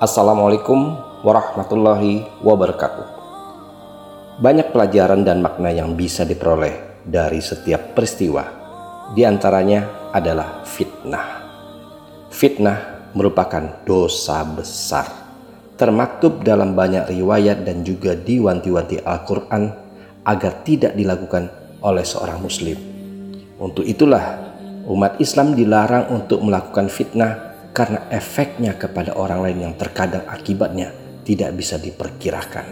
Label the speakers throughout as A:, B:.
A: Assalamualaikum warahmatullahi wabarakatuh. Banyak pelajaran dan makna yang bisa diperoleh dari setiap peristiwa. Di antaranya adalah fitnah. Fitnah merupakan dosa besar. Termaktub dalam banyak riwayat dan juga diwanti-wanti Al-Quran agar tidak dilakukan oleh seorang muslim. Untuk itulah umat Islam dilarang untuk melakukan fitnah karena efeknya kepada orang lain yang terkadang akibatnya tidak bisa diperkirakan.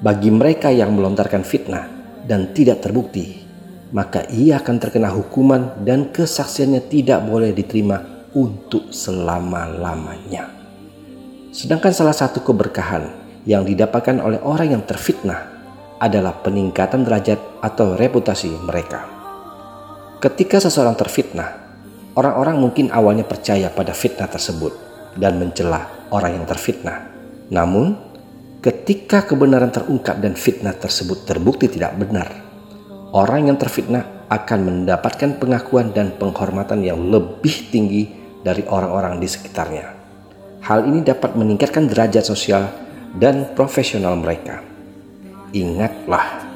A: Bagi mereka yang melontarkan fitnah dan tidak terbukti, maka ia akan terkena hukuman dan kesaksiannya tidak boleh diterima untuk selama-lamanya. Sedangkan salah satu keberkahan yang didapatkan oleh orang yang terfitnah adalah peningkatan derajat atau reputasi mereka. Ketika seseorang terfitnah, Orang-orang mungkin awalnya percaya pada fitnah tersebut dan mencela orang yang terfitnah. Namun, ketika kebenaran terungkap dan fitnah tersebut terbukti tidak benar, orang yang terfitnah akan mendapatkan pengakuan dan penghormatan yang lebih tinggi dari orang-orang di sekitarnya. Hal ini dapat meningkatkan derajat sosial dan profesional mereka. Ingatlah,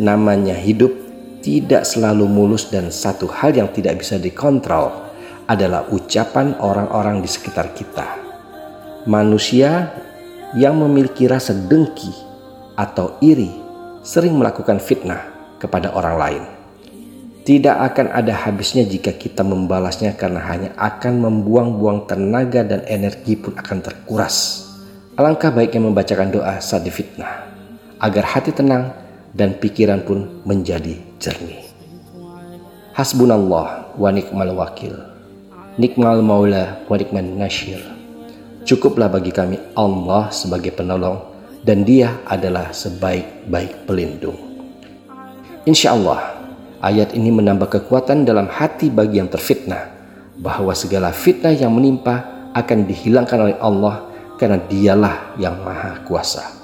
A: namanya hidup tidak selalu mulus dan satu hal yang tidak bisa dikontrol adalah ucapan orang-orang di sekitar kita. Manusia yang memiliki rasa dengki atau iri sering melakukan fitnah kepada orang lain. Tidak akan ada habisnya jika kita membalasnya karena hanya akan membuang-buang tenaga dan energi pun akan terkuras. Alangkah baiknya membacakan doa saat difitnah agar hati tenang dan pikiran pun menjadi jernih. Hasbunallah wa nikmal wakil. Nikmal maula wa nikman nasyir. Cukuplah bagi kami Allah sebagai penolong dan dia adalah sebaik-baik pelindung. Insya Allah, ayat ini menambah kekuatan dalam hati bagi yang terfitnah bahwa segala fitnah yang menimpa akan dihilangkan oleh Allah karena dialah yang maha kuasa.